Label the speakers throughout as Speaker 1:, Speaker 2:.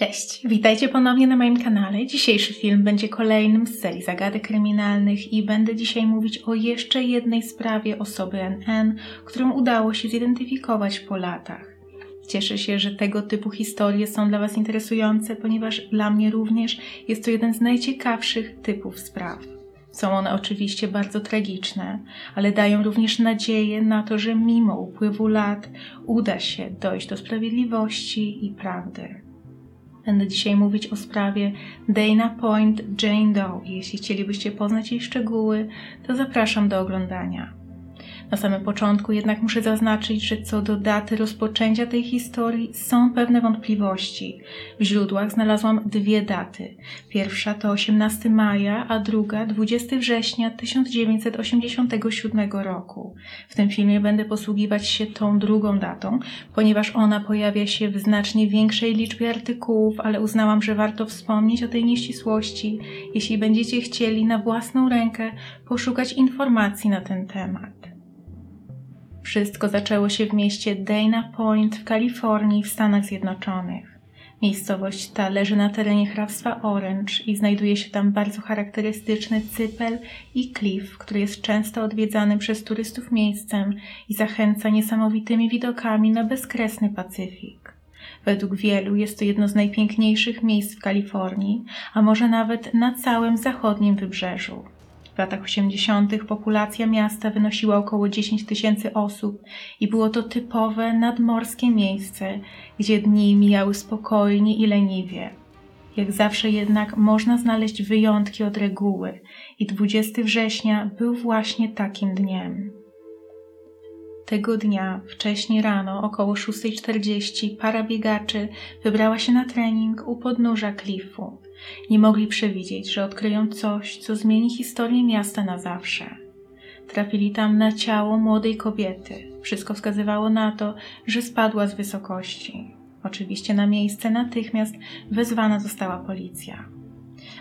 Speaker 1: Cześć, witajcie ponownie na moim kanale. Dzisiejszy film będzie kolejnym z serii zagadek kryminalnych i będę dzisiaj mówić o jeszcze jednej sprawie osoby NN, którą udało się zidentyfikować po latach. Cieszę się, że tego typu historie są dla Was interesujące, ponieważ dla mnie również jest to jeden z najciekawszych typów spraw. Są one oczywiście bardzo tragiczne, ale dają również nadzieję na to, że mimo upływu lat uda się dojść do sprawiedliwości i prawdy. Będę dzisiaj mówić o sprawie Dana Point Jane Doe. Jeśli chcielibyście poznać jej szczegóły, to zapraszam do oglądania. Na samym początku jednak muszę zaznaczyć, że co do daty rozpoczęcia tej historii są pewne wątpliwości. W źródłach znalazłam dwie daty. Pierwsza to 18 maja, a druga 20 września 1987 roku. W tym filmie będę posługiwać się tą drugą datą, ponieważ ona pojawia się w znacznie większej liczbie artykułów, ale uznałam, że warto wspomnieć o tej nieścisłości, jeśli będziecie chcieli na własną rękę poszukać informacji na ten temat. Wszystko zaczęło się w mieście Dana Point w Kalifornii w Stanach Zjednoczonych. Miejscowość ta leży na terenie hrabstwa Orange i znajduje się tam bardzo charakterystyczny cypel i klif, który jest często odwiedzany przez turystów miejscem i zachęca niesamowitymi widokami na bezkresny Pacyfik. Według wielu jest to jedno z najpiękniejszych miejsc w Kalifornii, a może nawet na całym zachodnim wybrzeżu. W latach 80. populacja miasta wynosiła około 10 tysięcy osób i było to typowe nadmorskie miejsce, gdzie dni mijały spokojnie i leniwie. Jak zawsze jednak można znaleźć wyjątki od reguły i 20 września był właśnie takim dniem. Tego dnia, wcześnie rano, około 6.40, para biegaczy wybrała się na trening u podnóża klifu. Nie mogli przewidzieć, że odkryją coś, co zmieni historię miasta na zawsze. Trafili tam na ciało młodej kobiety. Wszystko wskazywało na to, że spadła z wysokości. Oczywiście na miejsce natychmiast wezwana została policja.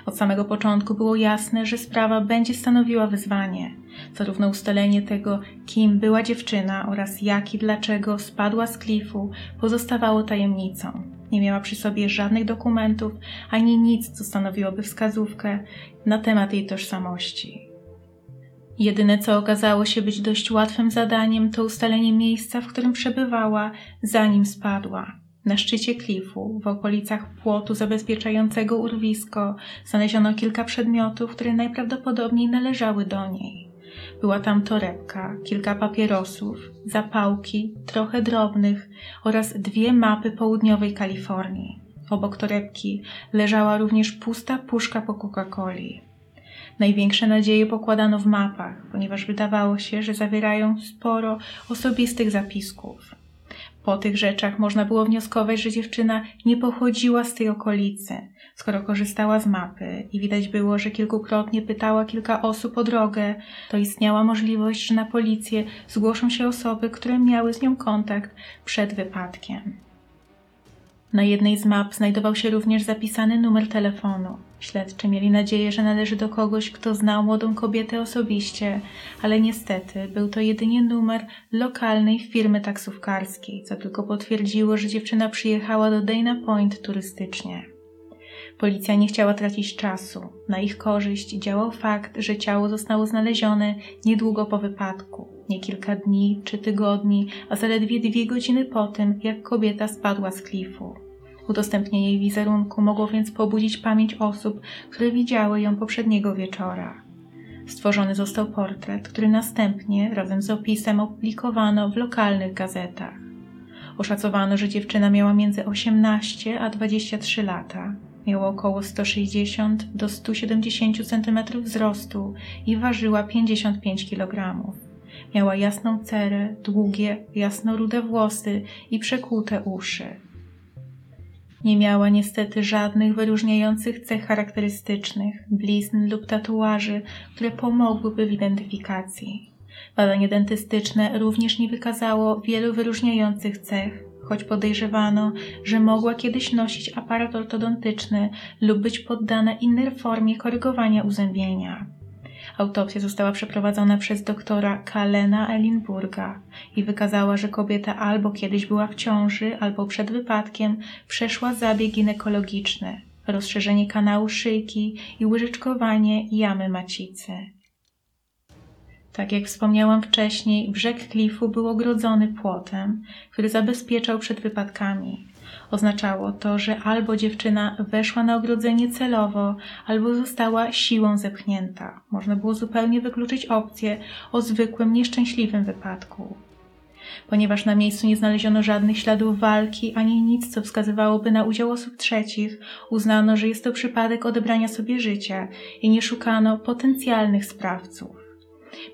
Speaker 1: Od samego początku było jasne, że sprawa będzie stanowiła wyzwanie. Zarówno ustalenie tego, kim była dziewczyna oraz jak i dlaczego spadła z klifu, pozostawało tajemnicą. Nie miała przy sobie żadnych dokumentów ani nic, co stanowiłoby wskazówkę na temat jej tożsamości. Jedyne, co okazało się być dość łatwym zadaniem, to ustalenie miejsca, w którym przebywała, zanim spadła. Na szczycie klifu, w okolicach płotu zabezpieczającego urwisko, znaleziono kilka przedmiotów, które najprawdopodobniej należały do niej. Była tam torebka, kilka papierosów, zapałki, trochę drobnych oraz dwie mapy południowej Kalifornii. Obok torebki leżała również pusta puszka po Coca-Coli. Największe nadzieje pokładano w mapach, ponieważ wydawało się, że zawierają sporo osobistych zapisków. Po tych rzeczach można było wnioskować, że dziewczyna nie pochodziła z tej okolicy, skoro korzystała z mapy i widać było, że kilkukrotnie pytała kilka osób o drogę, to istniała możliwość, że na policję zgłoszą się osoby, które miały z nią kontakt przed wypadkiem. Na jednej z map znajdował się również zapisany numer telefonu. Śledczy mieli nadzieję, że należy do kogoś, kto znał młodą kobietę osobiście, ale niestety był to jedynie numer lokalnej firmy taksówkarskiej, co tylko potwierdziło, że dziewczyna przyjechała do Dana Point turystycznie. Policja nie chciała tracić czasu. Na ich korzyść działał fakt, że ciało zostało znalezione niedługo po wypadku, nie kilka dni czy tygodni, a zaledwie dwie godziny po tym, jak kobieta spadła z klifu. Udostępnienie jej wizerunku mogło więc pobudzić pamięć osób, które widziały ją poprzedniego wieczora. Stworzony został portret, który następnie razem z opisem opublikowano w lokalnych gazetach. Oszacowano, że dziewczyna miała między 18 a 23 lata. Miała około 160 do 170 cm wzrostu i ważyła 55 kg. Miała jasną cerę, długie, jasnorude włosy i przekłute uszy. Nie miała niestety żadnych wyróżniających cech charakterystycznych, blizn lub tatuaży, które pomogłyby w identyfikacji. Badanie dentystyczne również nie wykazało wielu wyróżniających cech, choć podejrzewano, że mogła kiedyś nosić aparat ortodontyczny lub być poddana innej formie korygowania uzębienia. Autopsja została przeprowadzona przez doktora Kalena Elinburga i wykazała, że kobieta albo kiedyś była w ciąży, albo przed wypadkiem przeszła zabieg ginekologiczny, rozszerzenie kanału szyjki i łyżeczkowanie jamy macicy. Tak jak wspomniałam wcześniej, brzeg klifu był ogrodzony płotem, który zabezpieczał przed wypadkami. Oznaczało to, że albo dziewczyna weszła na ogrodzenie celowo, albo została siłą zepchnięta. Można było zupełnie wykluczyć opcję o zwykłym, nieszczęśliwym wypadku. Ponieważ na miejscu nie znaleziono żadnych śladów walki ani nic, co wskazywałoby na udział osób trzecich, uznano, że jest to przypadek odebrania sobie życia i nie szukano potencjalnych sprawców.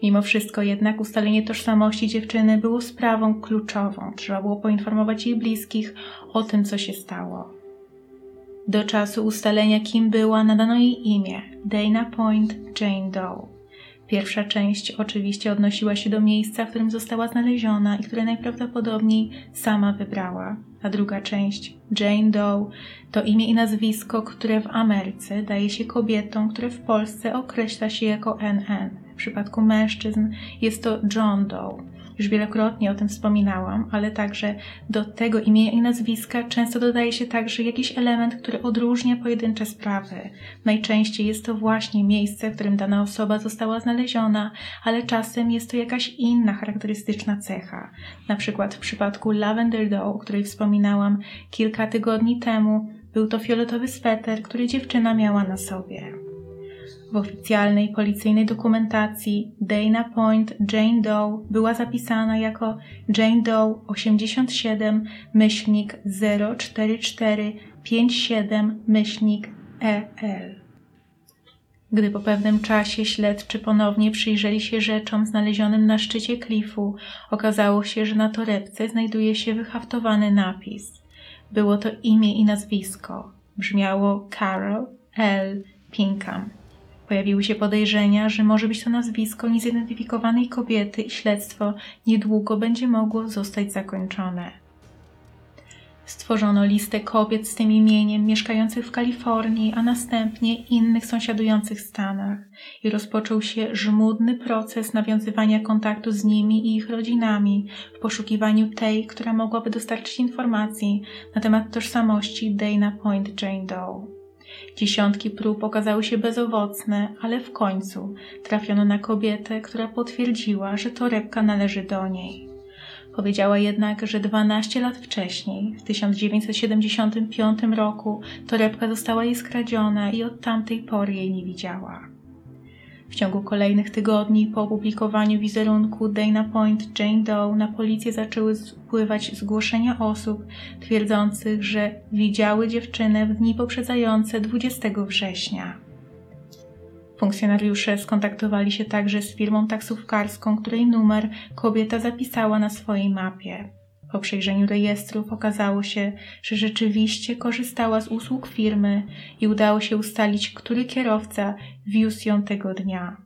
Speaker 1: Mimo wszystko jednak ustalenie tożsamości dziewczyny było sprawą kluczową. Trzeba było poinformować jej bliskich o tym, co się stało. Do czasu ustalenia, kim była, nadano jej imię Dana Point Jane Doe. Pierwsza część oczywiście odnosiła się do miejsca, w którym została znaleziona i które najprawdopodobniej sama wybrała. A druga część, Jane Doe, to imię i nazwisko, które w Ameryce daje się kobietom, które w Polsce określa się jako NN. W przypadku mężczyzn jest to John Doe. Już wielokrotnie o tym wspominałam, ale także do tego imienia i nazwiska często dodaje się także jakiś element, który odróżnia pojedyncze sprawy. Najczęściej jest to właśnie miejsce, w którym dana osoba została znaleziona, ale czasem jest to jakaś inna charakterystyczna cecha. Na przykład w przypadku Lavender Doe, o której wspominałam kilka tygodni temu, był to fioletowy sweter, który dziewczyna miała na sobie. W oficjalnej policyjnej dokumentacji Dana Point Jane Doe była zapisana jako Jane Doe 87 myślnik 04457 myślnik EL. Gdy po pewnym czasie śledczy ponownie przyjrzeli się rzeczom znalezionym na szczycie klifu, okazało się, że na torebce znajduje się wyhaftowany napis. Było to imię i nazwisko. Brzmiało Carol L. Pinkham. Pojawiły się podejrzenia, że może być to nazwisko niezidentyfikowanej kobiety i śledztwo niedługo będzie mogło zostać zakończone. Stworzono listę kobiet z tym imieniem mieszkających w Kalifornii, a następnie innych sąsiadujących stanach i rozpoczął się żmudny proces nawiązywania kontaktu z nimi i ich rodzinami w poszukiwaniu tej, która mogłaby dostarczyć informacji na temat tożsamości Dana Point Jane Doe. Dziesiątki prób okazały się bezowocne, ale w końcu trafiono na kobietę, która potwierdziła, że torebka należy do niej. Powiedziała jednak, że 12 lat wcześniej, w 1975 roku, torebka została jej skradziona i od tamtej pory jej nie widziała. W ciągu kolejnych tygodni po opublikowaniu wizerunku Dana Point Jane Doe na policję zaczęły spływać zgłoszenia osób twierdzących, że widziały dziewczynę w dni poprzedzające 20 września. Funkcjonariusze skontaktowali się także z firmą taksówkarską, której numer kobieta zapisała na swojej mapie. Po przejrzeniu rejestrów okazało się, że rzeczywiście korzystała z usług firmy i udało się ustalić, który kierowca wiózł ją tego dnia.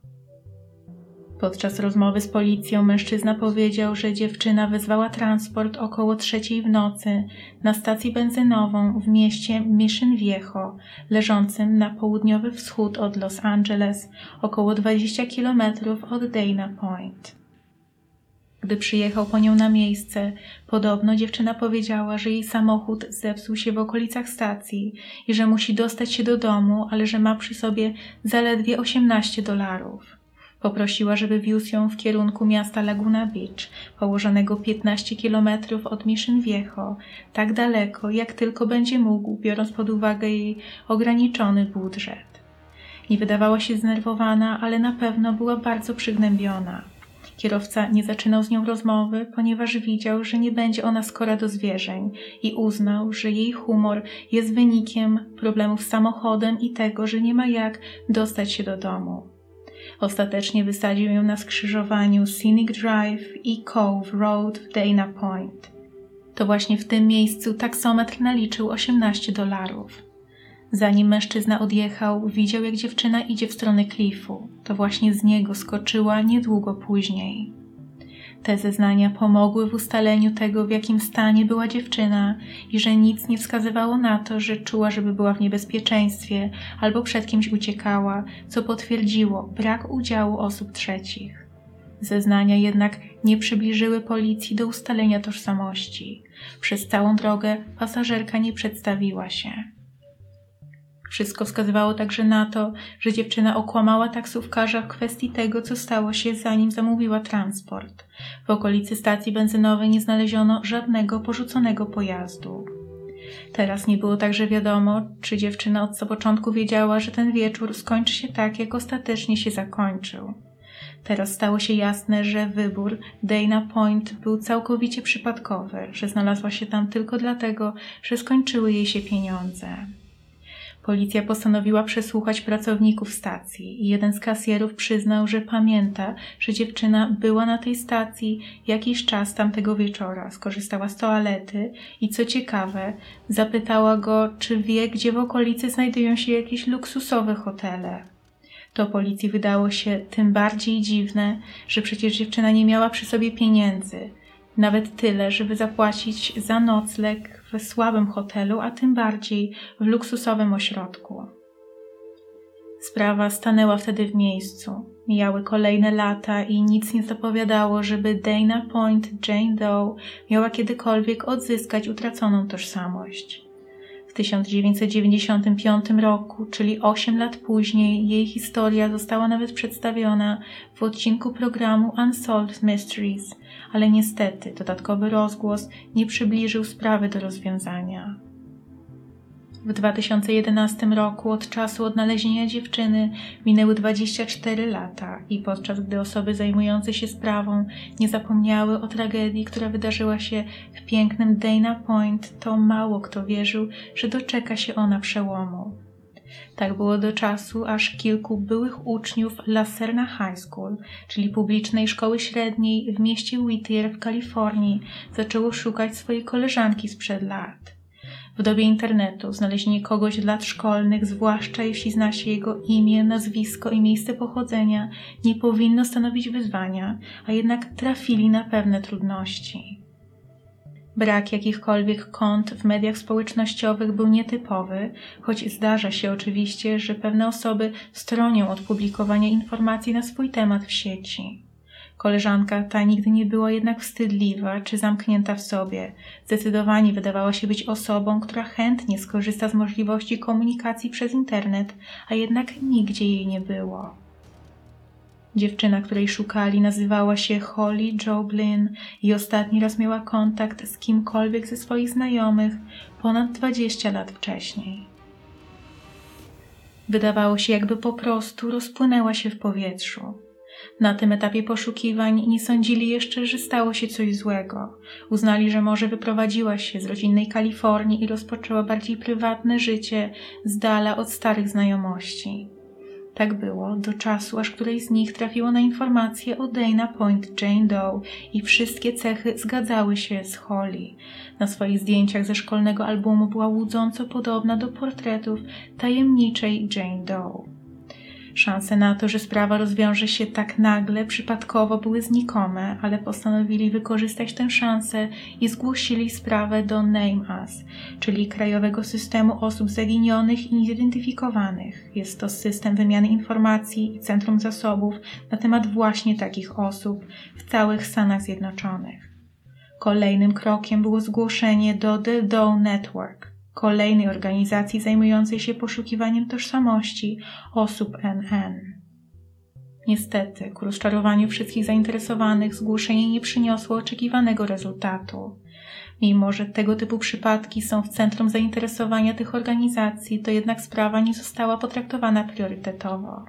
Speaker 1: Podczas rozmowy z policją mężczyzna powiedział, że dziewczyna wezwała transport około trzeciej w nocy na stację benzynową w mieście Mission Viejo, leżącym na południowy wschód od Los Angeles, około 20 km od Dana Point. Gdy przyjechał po nią na miejsce, podobno dziewczyna powiedziała, że jej samochód zepsuł się w okolicach stacji i że musi dostać się do domu, ale że ma przy sobie zaledwie 18 dolarów. Poprosiła, żeby wiózł ją w kierunku miasta Laguna Beach, położonego 15 kilometrów od Mission Viejo, tak daleko, jak tylko będzie mógł, biorąc pod uwagę jej ograniczony budżet. Nie wydawała się zdenerwowana, ale na pewno była bardzo przygnębiona. Kierowca nie zaczynał z nią rozmowy, ponieważ widział, że nie będzie ona skora do zwierzeń i uznał, że jej humor jest wynikiem problemów z samochodem i tego, że nie ma jak dostać się do domu. Ostatecznie wysadził ją na skrzyżowaniu Scenic Drive i Cove Road w Dana Point. To właśnie w tym miejscu taksometr naliczył 18 dolarów. Zanim mężczyzna odjechał, widział, jak dziewczyna idzie w stronę klifu. To właśnie z niego skoczyła niedługo później. Te zeznania pomogły w ustaleniu tego, w jakim stanie była dziewczyna i że nic nie wskazywało na to, że czuła, żeby była w niebezpieczeństwie albo przed kimś uciekała, co potwierdziło brak udziału osób trzecich. Zeznania jednak nie przybliżyły policji do ustalenia tożsamości. Przez całą drogę pasażerka nie przedstawiła się. Wszystko wskazywało także na to, że dziewczyna okłamała taksówkarza w kwestii tego, co stało się zanim zamówiła transport. W okolicy stacji benzynowej nie znaleziono żadnego porzuconego pojazdu. Teraz nie było także wiadomo, czy dziewczyna od początku wiedziała, że ten wieczór skończy się tak, jak ostatecznie się zakończył. Teraz stało się jasne, że wybór Dana Point był całkowicie przypadkowy, że znalazła się tam tylko dlatego, że skończyły jej się pieniądze. Policja postanowiła przesłuchać pracowników stacji i jeden z kasjerów przyznał, że pamięta, że dziewczyna była na tej stacji jakiś czas tamtego wieczora, skorzystała z toalety i co ciekawe, zapytała go, czy wie, gdzie w okolicy znajdują się jakieś luksusowe hotele. To policji wydało się tym bardziej dziwne, że przecież dziewczyna nie miała przy sobie pieniędzy, nawet tyle, żeby zapłacić za nocleg w słabym hotelu, a tym bardziej w luksusowym ośrodku. Sprawa stanęła wtedy w miejscu. Mijały kolejne lata i nic nie zapowiadało, żeby Dana Point Jane Doe miała kiedykolwiek odzyskać utraconą tożsamość. W 1995 roku, czyli 8 lat później, jej historia została nawet przedstawiona w odcinku programu Unsolved Mysteries, ale niestety dodatkowy rozgłos nie przybliżył sprawy do rozwiązania. W 2011 roku od czasu odnalezienia dziewczyny minęły 24 lata i podczas gdy osoby zajmujące się sprawą nie zapomniały o tragedii, która wydarzyła się w pięknym Dana Point, to mało kto wierzył, że doczeka się ona przełomu. Tak było do czasu, aż kilku byłych uczniów Laserna High School, czyli publicznej szkoły średniej w mieście Whittier w Kalifornii, zaczęło szukać swojej koleżanki sprzed lat. W dobie internetu znalezienie kogoś z lat szkolnych, zwłaszcza jeśli zna się jego imię, nazwisko i miejsce pochodzenia, nie powinno stanowić wyzwania, a jednak trafili na pewne trudności. Brak jakichkolwiek kont w mediach społecznościowych był nietypowy, choć zdarza się oczywiście, że pewne osoby stronią od publikowania informacji na swój temat w sieci. Koleżanka ta nigdy nie była jednak wstydliwa czy zamknięta w sobie. Zdecydowanie wydawała się być osobą, która chętnie skorzysta z możliwości komunikacji przez internet, a jednak nigdzie jej nie było. Dziewczyna, której szukali, nazywała się Holly Joblin i ostatni raz miała kontakt z kimkolwiek ze swoich znajomych ponad 20 lat wcześniej. Wydawało się, jakby po prostu rozpłynęła się w powietrzu. Na tym etapie poszukiwań nie sądzili jeszcze, że stało się coś złego. Uznali, że może wyprowadziła się z rodzinnej Kalifornii i rozpoczęła bardziej prywatne życie z dala od starych znajomości. Tak było do czasu, aż której z nich trafiło na informację o Dana Point Jane Doe i wszystkie cechy zgadzały się z Holly. Na swoich zdjęciach ze szkolnego albumu była łudząco podobna do portretów tajemniczej Jane Doe. Szanse na to, że sprawa rozwiąże się tak nagle, przypadkowo były znikome, ale postanowili wykorzystać tę szansę i zgłosili sprawę do Name Us, czyli Krajowego Systemu Osób Zaginionych i Niezidentyfikowanych. Jest to system wymiany informacji i centrum zasobów na temat właśnie takich osób w całych Stanach Zjednoczonych. Kolejnym krokiem było zgłoszenie do The Doe Network, kolejnej organizacji zajmującej się poszukiwaniem tożsamości osób NN. Niestety, ku rozczarowaniu wszystkich zainteresowanych, zgłoszenie nie przyniosło oczekiwanego rezultatu. Mimo, że tego typu przypadki są w centrum zainteresowania tych organizacji, to jednak sprawa nie została potraktowana priorytetowo.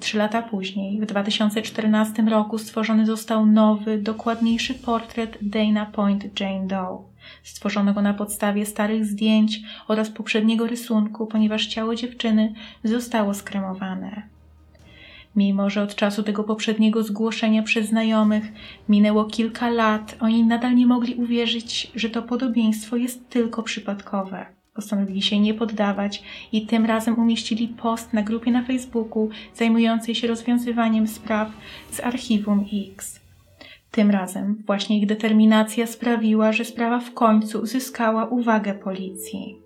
Speaker 1: Trzy lata później, w 2014 roku, stworzony został nowy, dokładniejszy portret Dana Point Jane Doe. Stworzono go na podstawie starych zdjęć oraz poprzedniego rysunku, ponieważ ciało dziewczyny zostało skremowane. Mimo, że od czasu tego poprzedniego zgłoszenia przez znajomych minęło kilka lat, oni nadal nie mogli uwierzyć, że to podobieństwo jest tylko przypadkowe. Postanowili się nie poddawać i tym razem umieścili post na grupie na Facebooku zajmującej się rozwiązywaniem spraw z archiwum X. Tym razem właśnie ich determinacja sprawiła, że sprawa w końcu zyskała uwagę policji.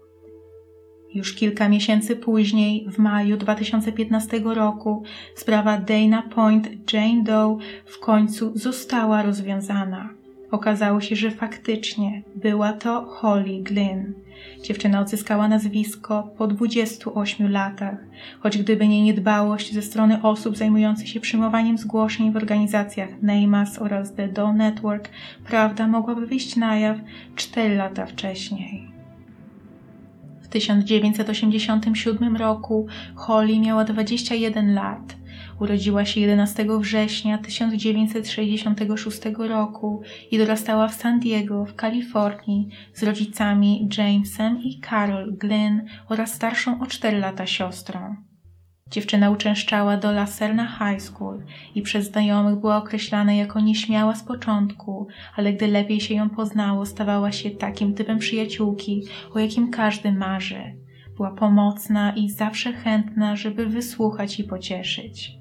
Speaker 1: Już kilka miesięcy później, w maju 2015 roku, sprawa Dana Point Jane Doe w końcu została rozwiązana. Okazało się, że faktycznie była to Holly Glynn. Dziewczyna odzyskała nazwisko po 28 latach, choć gdyby nie niedbałość ze strony osób zajmujących się przyjmowaniem zgłoszeń w organizacjach NAMAS oraz The Doe Network, prawda mogłaby wyjść na jaw 4 lata wcześniej. W 1987 roku Holly miała 21 lat. Urodziła się 11 września 1966 roku i dorastała w San Diego w Kalifornii z rodzicami Jamesem i Carol Glynn oraz starszą o 4 lata siostrą. Dziewczyna uczęszczała do Laserna High School i przez znajomych była określana jako nieśmiała z początku, ale gdy lepiej się ją poznało, stawała się takim typem przyjaciółki, o jakim każdy marzy. Była pomocna i zawsze chętna, żeby wysłuchać i pocieszyć.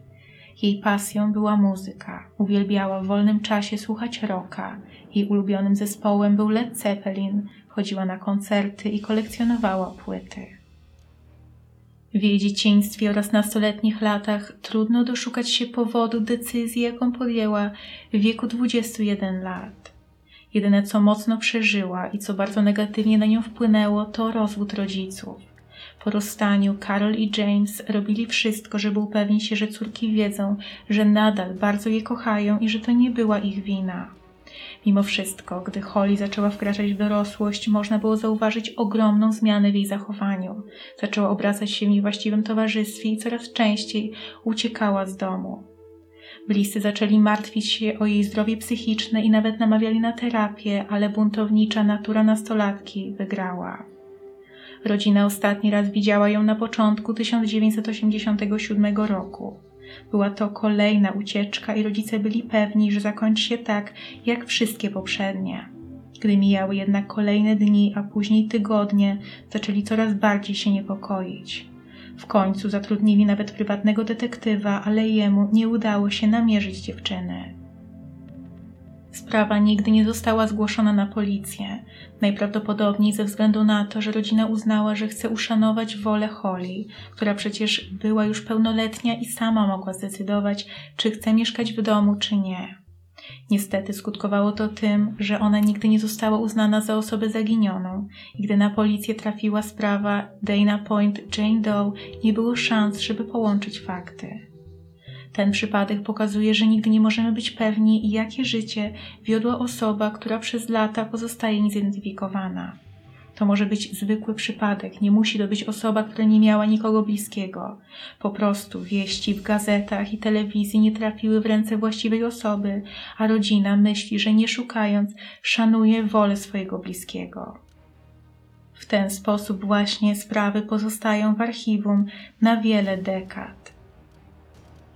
Speaker 1: Jej pasją była muzyka. Uwielbiała w wolnym czasie słuchać rocka. Jej ulubionym zespołem był Led Zeppelin. Chodziła na koncerty i kolekcjonowała płyty. W jej dzieciństwie oraz nastoletnich latach trudno doszukać się powodu decyzji, jaką podjęła w wieku 21 lat. Jedyne, co mocno przeżyła i co bardzo negatywnie na nią wpłynęło, to rozwód rodziców. Po rozstaniu Carol i James robili wszystko, żeby upewnić się, że córki wiedzą, że nadal bardzo je kochają i że to nie była ich wina. Mimo wszystko, gdy Holly zaczęła wkraczać w dorosłość, można było zauważyć ogromną zmianę w jej zachowaniu. Zaczęła obracać się w niewłaściwym towarzystwie i coraz częściej uciekała z domu. Bliscy zaczęli martwić się o jej zdrowie psychiczne i nawet namawiali na terapię, ale buntownicza natura nastolatki wygrała. Rodzina ostatni raz widziała ją na początku 1987 roku. Była to kolejna ucieczka i rodzice byli pewni, że zakończy się tak, jak wszystkie poprzednie. Gdy mijały jednak kolejne dni, a później tygodnie, zaczęli coraz bardziej się niepokoić. W końcu zatrudnili nawet prywatnego detektywa, ale jemu nie udało się namierzyć dziewczyny. Sprawa nigdy nie została zgłoszona na policję, najprawdopodobniej ze względu na to, że rodzina uznała, że chce uszanować wolę Holly, która przecież była już pełnoletnia i sama mogła zdecydować, czy chce mieszkać w domu, czy nie. Niestety skutkowało to tym, że ona nigdy nie została uznana za osobę zaginioną i gdy na policję trafiła sprawa Dana Point Jane Doe, nie było szans, żeby połączyć fakty. Ten przypadek pokazuje, że nigdy nie możemy być pewni, jakie życie wiodła osoba, która przez lata pozostaje niezidentyfikowana. To może być zwykły przypadek, nie musi to być osoba, która nie miała nikogo bliskiego. Po prostu wieści w gazetach i telewizji nie trafiły w ręce właściwej osoby, a rodzina myśli, że nie szukając, szanuje wolę swojego bliskiego. W ten sposób właśnie sprawy pozostają w archiwum na wiele dekad.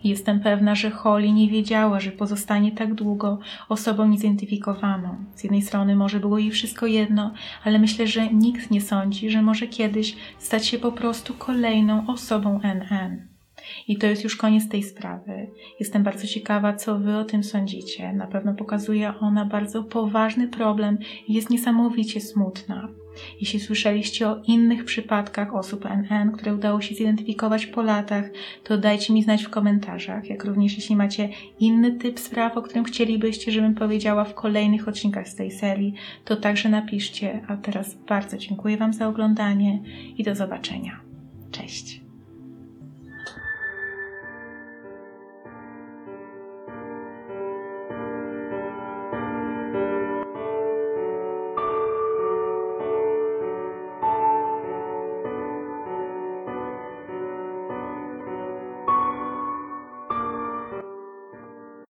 Speaker 1: Jestem pewna, że Holly nie wiedziała, że pozostanie tak długo osobą niezidentyfikowaną. Z jednej strony może było jej wszystko jedno, ale myślę, że nikt nie sądzi, że może kiedyś stać się po prostu kolejną osobą NN. I to jest już koniec tej sprawy. Jestem bardzo ciekawa, co Wy o tym sądzicie. Na pewno pokazuje ona bardzo poważny problem i jest niesamowicie smutna. Jeśli słyszeliście o innych przypadkach osób NN, które udało się zidentyfikować po latach, to dajcie mi znać w komentarzach. Jak również jeśli macie inny typ spraw, o którym chcielibyście, żebym powiedziała w kolejnych odcinkach z tej serii, to także napiszcie. A teraz bardzo dziękuję Wam za oglądanie i do zobaczenia. Cześć!